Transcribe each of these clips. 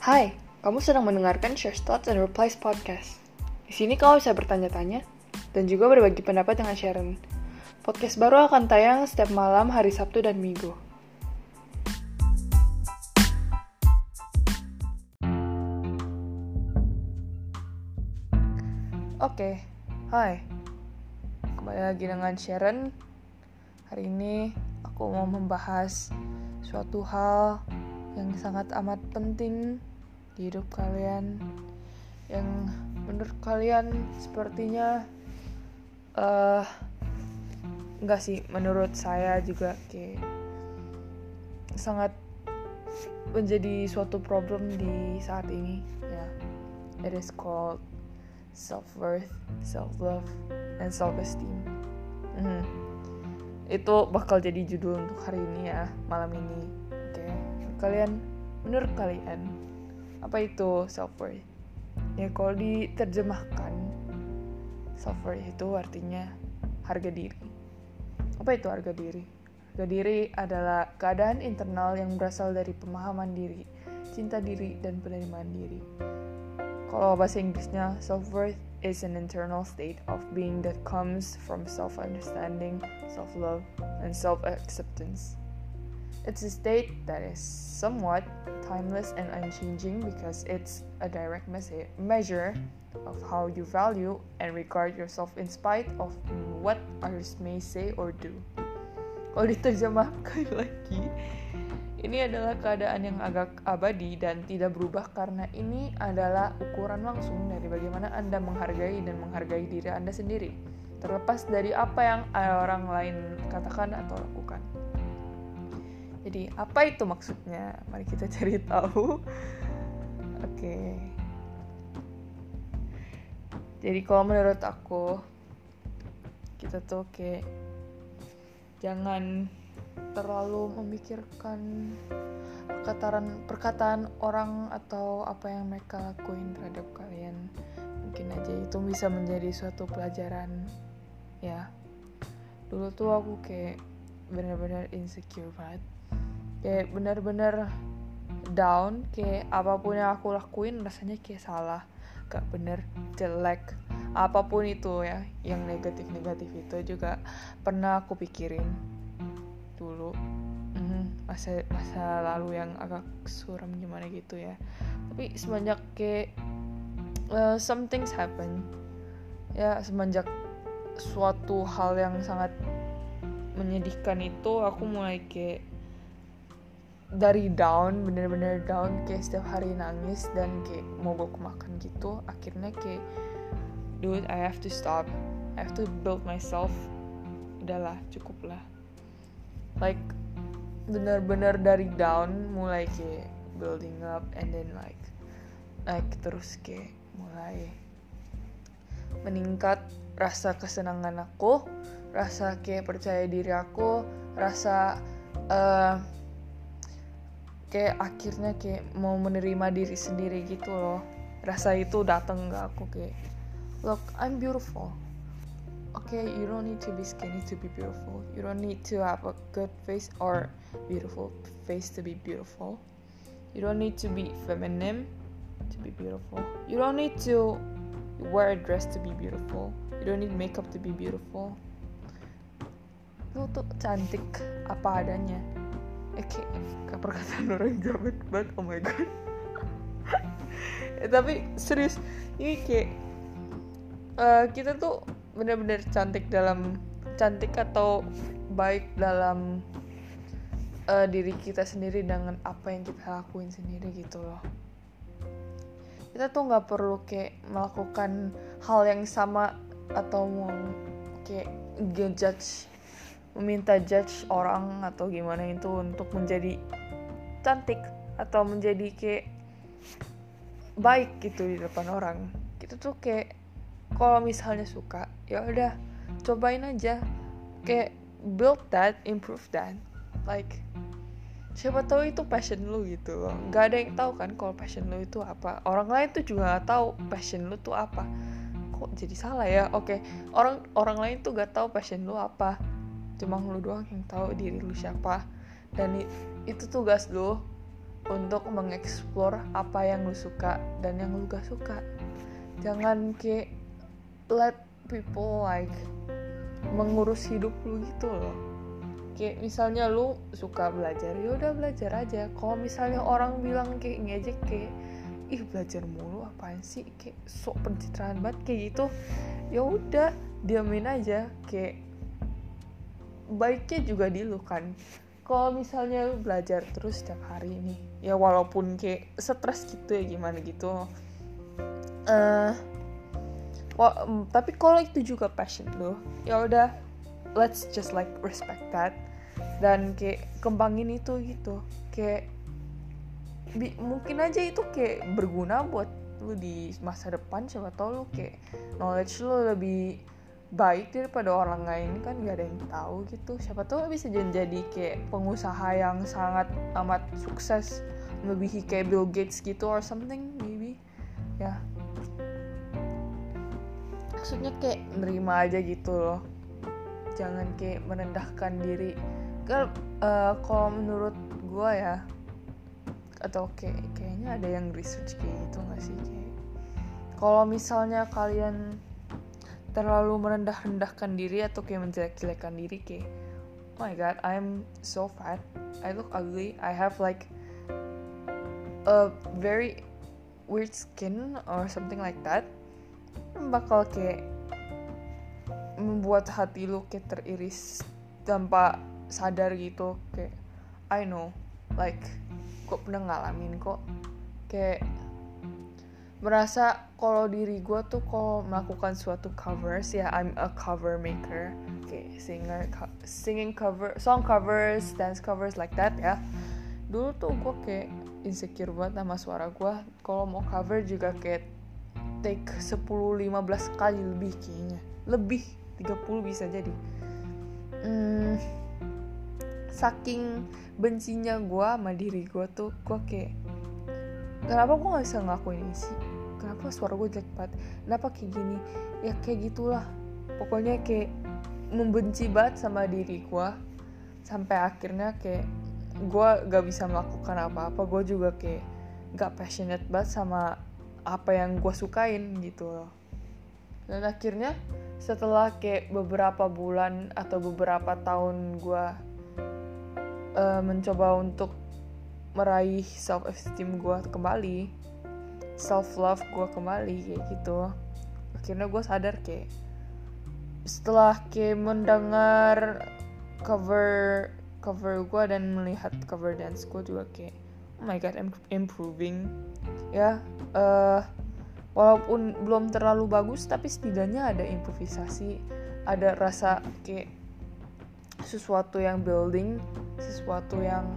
Hai, kamu sedang mendengarkan Share Thoughts and Replies podcast. Di sini kamu bisa bertanya-tanya dan juga berbagi pendapat dengan Sharon. Podcast baru akan tayang setiap malam hari Sabtu dan Minggu. Oke, hai. Kembali lagi dengan Sharon. Hari ini aku mau membahas suatu hal yang sangat amat penting di hidup kalian yang menurut kalian sepertinya uh, enggak sih menurut saya juga kayak sangat menjadi suatu problem di saat ini ya it is called self worth self love and self esteem hmm. itu bakal jadi judul untuk hari ini ya malam ini oke okay. kalian menurut kalian apa itu self worth ya kalau diterjemahkan self worth itu artinya harga diri. Apa itu harga diri? Harga diri adalah keadaan internal yang berasal dari pemahaman diri cinta diri dan penerimaan diri. Kalau bahasa Inggrisnya self worth is an internal state of being that comes from self understanding self love and self acceptance It's a state that is somewhat timeless and unchanging because it's a direct measure of how you value and regard yourself in spite of what others may say or do. Kalau diterjemahkan lagi, ini adalah keadaan yang agak abadi dan tidak berubah karena ini adalah ukuran langsung dari bagaimana Anda menghargai dan menghargai diri Anda sendiri, terlepas dari apa yang orang lain katakan atau lakukan. Jadi apa itu maksudnya? Mari kita cari tahu. Oke. Okay. Jadi kalau menurut aku kita tuh kayak jangan terlalu memikirkan perkataan perkataan orang atau apa yang mereka lakuin terhadap kalian. Mungkin aja itu bisa menjadi suatu pelajaran ya. Dulu tuh aku kayak benar-benar insecure banget. Kayak bener-bener down kayak apa pun yang aku lakuin rasanya kayak salah. Gak bener jelek apa pun itu ya yang negatif-negatif itu juga pernah aku pikirin dulu. Mm, masa masa lalu yang agak suram gimana gitu ya. Tapi semenjak kayak uh, some things happen. Ya semenjak suatu hal yang sangat menyedihkan itu aku mulai kayak dari down bener-bener down kayak setiap hari nangis dan kayak mogok makan gitu akhirnya kayak dude I have to stop. I have to build myself. Udahlah cukup lah like bener-bener dari down mulai kayak building up and then like naik terus kayak mulai meningkat rasa kesenangan aku rasa kayak percaya diri aku rasa uh, kayak akhirnya kayak mau menerima diri sendiri gitu loh. Rasa itu datang ke aku kayak look I'm beautiful. Okay you don't need to be skinny to be beautiful. You don't need to have a good face or beautiful face to be beautiful. You don't need to be feminine to be beautiful. You don't need to wear a dress to be beautiful. You don't need makeup to be beautiful lu tuh cantik apa adanya. Eh kayak perkataan orang jabat banget. Oh my god. Eh, tapi serius ini kayak uh, kita tuh bener-bener cantik dalam cantik atau baik dalam uh, diri kita sendiri dengan apa yang kita lakuin sendiri gitu loh. Kita tuh nggak perlu kayak melakukan hal yang sama atau mau kayak ngejudge meminta judge orang atau gimana itu untuk menjadi cantik atau menjadi kayak baik gitu di depan orang. Kita tuh kayak kalau misalnya suka ya udah cobain aja. Kayak build that improve that. Like siapa tahu itu passion lu gitu loh. Nggak ada yang tahu kan kalau passion lu itu apa. Orang lain tuh juga nggak tahu passion lu tuh apa. Kok jadi salah ya? Oke okay. orang orang lain tuh gak tahu passion lu apa cuma lu doang yang tahu diri lu siapa. Dan itu tugas lu untuk mengeksplor apa yang lu suka dan yang lu gak suka. Jangan kayak let people like mengurus hidup lu gitu loh. Kayak misalnya lu suka belajar ya udah belajar aja. Kalau misalnya orang bilang kayak ngejek kayak ih belajar mulu apaan sih? Kayak sok pencitraan banget kayak gitu. Ya udah diamin aja. Kayak baiknya juga di lu kan. Kalau misalnya lu belajar terus setiap hari ini ya walaupun kayak stres gitu ya gimana gitu uh, well, tapi kalau itu juga passion lo ya udah let's just like respect that. Dan kayak kembangin itu gitu kayak bi mungkin aja itu kayak berguna buat lu di masa depan siapa tau lu kayak knowledge lu lebih baik daripada orang lain kan gak ada yang tahu gitu. Siapa tahu bisa jadi kayak pengusaha yang sangat amat sukses melebihi kayak Bill Gates gitu or something maybe. Ya. Maksudnya kayak nerima aja gitu loh. Jangan kayak merendahkan diri. Kan uh, kalau menurut gue ya atau kayak kayaknya ada yang research kayak gitu nggak sih kayak. Kalau misalnya kalian terlalu merendah-rendahkan diri atau kayak menjelek-jelekan diri kayak oh my god I'm so fat. I look ugly. I have like a very weird skin or something like that. Bakal kayak membuat hati lu kayak teriris tanpa sadar gitu kayak I know like kok pernah ngalamin kok? Kayak merasa kalau diri gue tuh kalau melakukan suatu covers ya I'm a cover maker. Kayak singer co singing cover song covers dance covers like that ya. Dulu tuh gue kayak insecure banget sama suara gue kalau mau cover juga kayak take 10-15 kali lebih kayaknya. Lebih 30 bisa jadi. Hmm, saking bencinya gue sama diri gue tuh gue kayak kenapa gue gak bisa ngelakuin ini sih kenapa suara gue jelek banget? Kenapa kayak gini? Ya kayak gitulah. Pokoknya kayak membenci banget sama diri gue sampai akhirnya kayak gue gak bisa melakukan apa-apa. Gue juga kayak gak passionate banget sama apa yang gue sukain gitu loh. Dan akhirnya setelah kayak beberapa bulan atau beberapa tahun gue uh, mencoba untuk meraih self esteem gue kembali self love gue kembali kayak gitu. Akhirnya gue sadar kayak setelah kayak mendengar cover cover gue dan melihat cover dance gue juga kayak oh my god I'm improving. Ya uh, walaupun belum terlalu bagus tapi setidaknya ada improvisasi ada rasa kayak sesuatu yang building sesuatu yang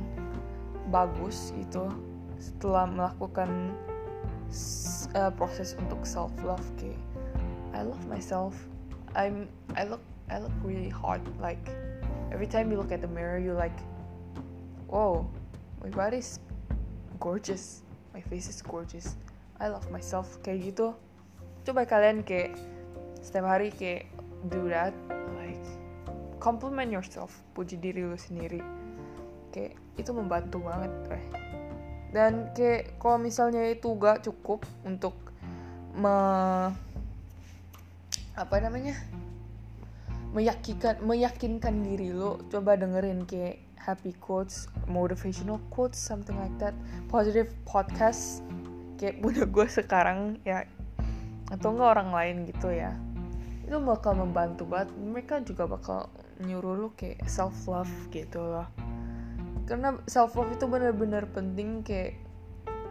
bagus gitu. Setelah melakukan uh, proses untuk self love kayak I love myself. I'm I look I look really hot like every time you look at the mirror you like whoa my body's gorgeous. My face is gorgeous. I love myself. Kayak gitu. Coba kalian kayak setiap hari kayak do that like compliment yourself. Puji diri lu sendiri. Kayak itu membantu banget eh. Dan kayak kalau misalnya itu gak cukup untuk me apa namanya meyakinkan meyakinkan diri lo coba dengerin kayak happy quotes motivational quotes something like that positive podcast kayak punya gue sekarang ya atau enggak orang lain gitu ya. Itu bakal membantu banget mereka juga bakal nyuruh lu kayak self love gitu loh karena self love itu bener-bener penting kayak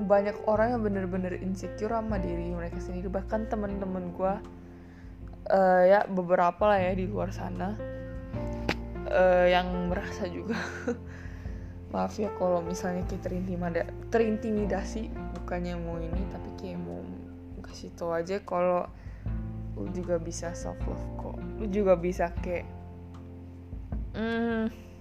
banyak orang yang bener-bener insecure sama diri mereka sendiri. Bahkan teman-teman gue uh, ya beberapa lah ya di luar sana uh, yang merasa juga. Maaf ya kalau misalnya kita terintimida terintimidasi bukannya mau ini tapi kayak mau kasih tau aja kalau lu juga bisa self love kok. Lu juga bisa kayak hmm,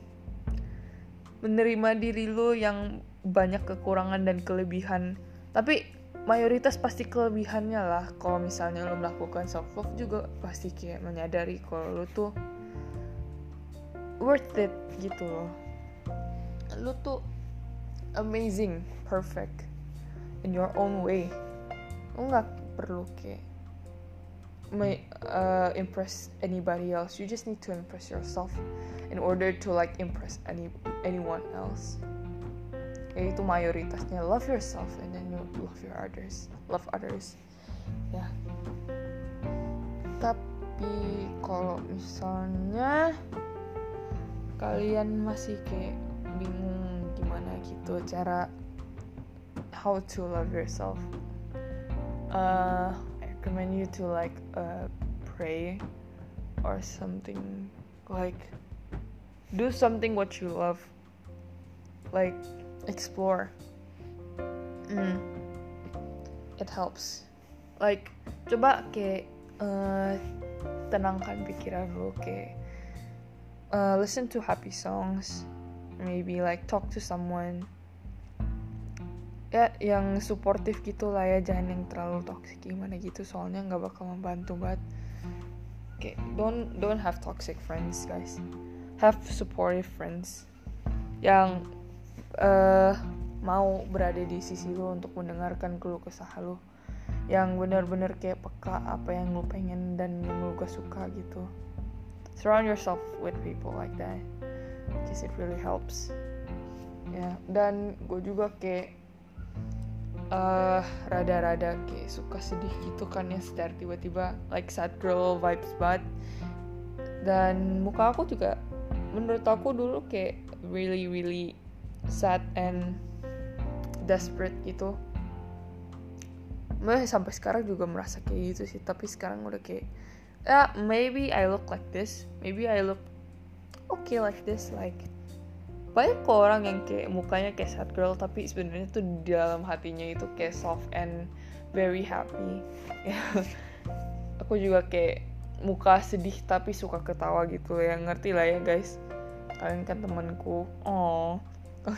menerima diri lu yang banyak kekurangan dan kelebihan. Tapi mayoritas pasti kelebihannya lah. Kalau misalnya lo melakukan self love juga pasti kayak menyadari kalau lo tuh worth it gitu loh. Lo tuh amazing perfect in your own way. Lo nggak perlu kayak may, uh, impress anybody else. You just need to impress yourself in order to like impress any anyone else. Yaitu mayoritasnya love yourself and then you love your others. Love others. Ya. Tapi kalau misalnya kalian masih kayak bingung gimana gitu cara how to love yourself uh, I recommend you to like uh, pray or something like do something what you love. Like explore. Mm. it helps. Like coba kayak uh, tenangkan pikiran lo kayak uh, listen to happy songs. Maybe like talk to someone. Ya yang suportif gitu lah ya. Jangan yang terlalu toxic gimana gitu. Soalnya nggak bakal membantu banget. Okay don't don't have toxic friends guys have supportive friends yang uh, mau berada di sisi lo untuk mendengarkan keluh kesah lo yang benar-benar kayak peka apa yang lo pengen dan yang lo gak suka gitu. Surround yourself with people like that because it really helps. Ya dan gue juga kayak uh, rada-rada kayak suka sedih gitu kan ya secara tiba-tiba like sad girl vibes banget. Dan muka aku juga menurut aku dulu kayak really really sad and desperate gitu. Meh sampai sekarang juga merasa kayak gitu sih tapi sekarang udah kayak yeah, maybe I look like this maybe I look okay like this like banyak kok orang yang kayak mukanya kayak sad girl tapi sebenarnya tuh di dalam hatinya itu kayak soft and very happy. Ya aku juga kayak muka sedih tapi suka ketawa gitu ya. Ngerti lah ya guys. Kalian kan temanku. Oh.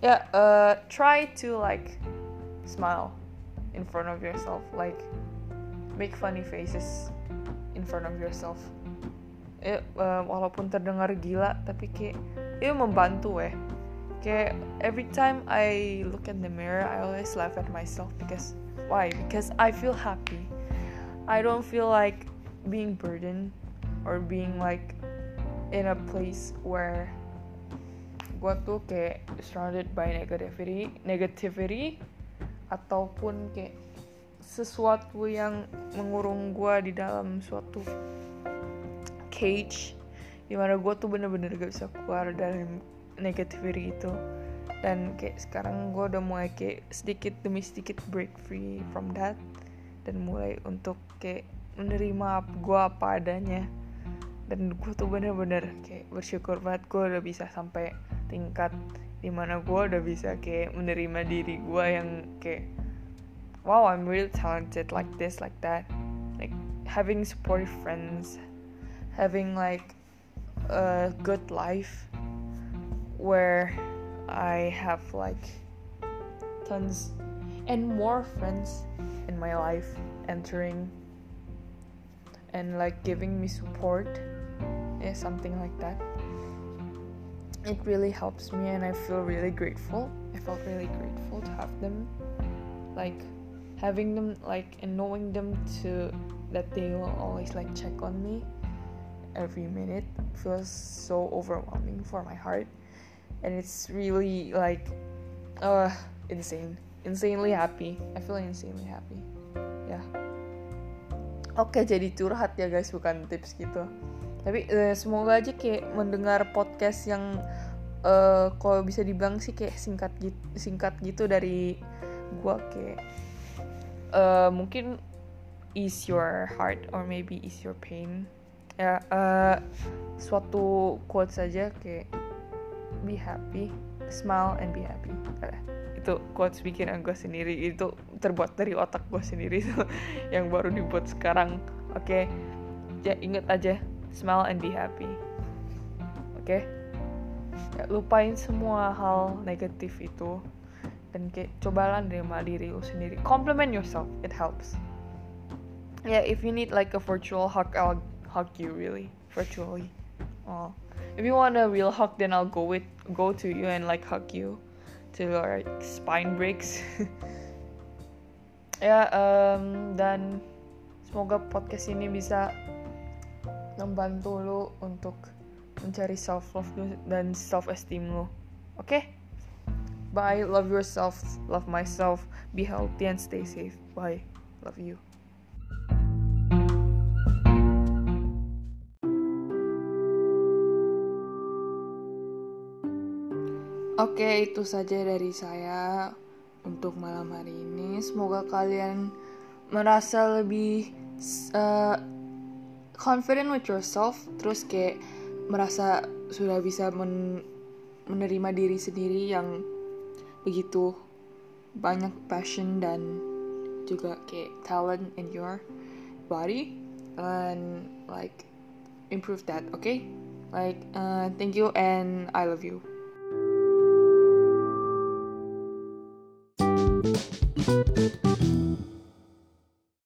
Ya yeah, uh, try to like smile in front of yourself. Like make funny faces in front of yourself. Ya, uh, walaupun terdengar gila tapi kayak itu membantu eh. Kayak every time I look in the mirror I always laugh at myself because why? Because I feel happy I don't feel like being burdened or being like in a place where gue tuh kayak surrounded by negativity negativity ataupun kayak sesuatu yang mengurung gue di dalam suatu cage di mana gue tuh bener-bener gak bisa keluar dari negativity itu. Dan kayak sekarang gue udah mulai kayak sedikit demi sedikit break free from that dan mulai untuk kayak menerima gue apa adanya. Dan gue tuh bener-bener kayak bersyukur banget gue udah bisa sampai tingkat di mana gue udah bisa kayak menerima diri gue yang kayak wow I'm really talented like this like that. Like having supportive friends having like a good life where I have like tons and more friends in my life entering and like giving me support yeah something like that. It really helps me and I feel really grateful. I felt really grateful to have them like having them like and knowing them to that they will always like check on me every minute feels so overwhelming for my heart. And it's really like uh insane insanely happy. I feel insanely happy. Ya yeah. oke okay, jadi curhat ya guys bukan tips gitu. Tapi uh, semoga aja kayak mendengar podcast yang uh, kalau bisa dibilang sih kayak singkat gitu singkat gitu dari gua kayak uh, mungkin ease your heart or maybe ease your pain. Ya uh, suatu quote saja kayak be happy smile and be happy itu quotes bikinan gue sendiri itu terbuat dari otak gue sendiri yang baru dibuat sekarang. Oke? Okay? ya inget aja smile and be happy. Oke? Okay? ya, lupain semua hal negatif itu dan kayak cobalah nerima diri lu sendiri. Compliment yourself it helps. Yeah if you need like a virtual hug I'll hug you really. Virtually. Oh, if you want a real hug, then I'll go with go to you and like hug you your like, spine breaks. ya um, dan semoga podcast ini bisa membantu lo untuk mencari self love dan self esteem lo. Oke? Okay? Bye. Love yourself. Love myself. Be healthy and stay safe. Bye. Love you. Oke, itu saja dari saya untuk malam hari ini. Semoga kalian merasa lebih uh, confident with yourself, terus kayak merasa sudah bisa men menerima diri sendiri yang begitu banyak passion dan juga kayak talent in your body and like improve that, okay? Like, uh, thank you and I love you. Thank you.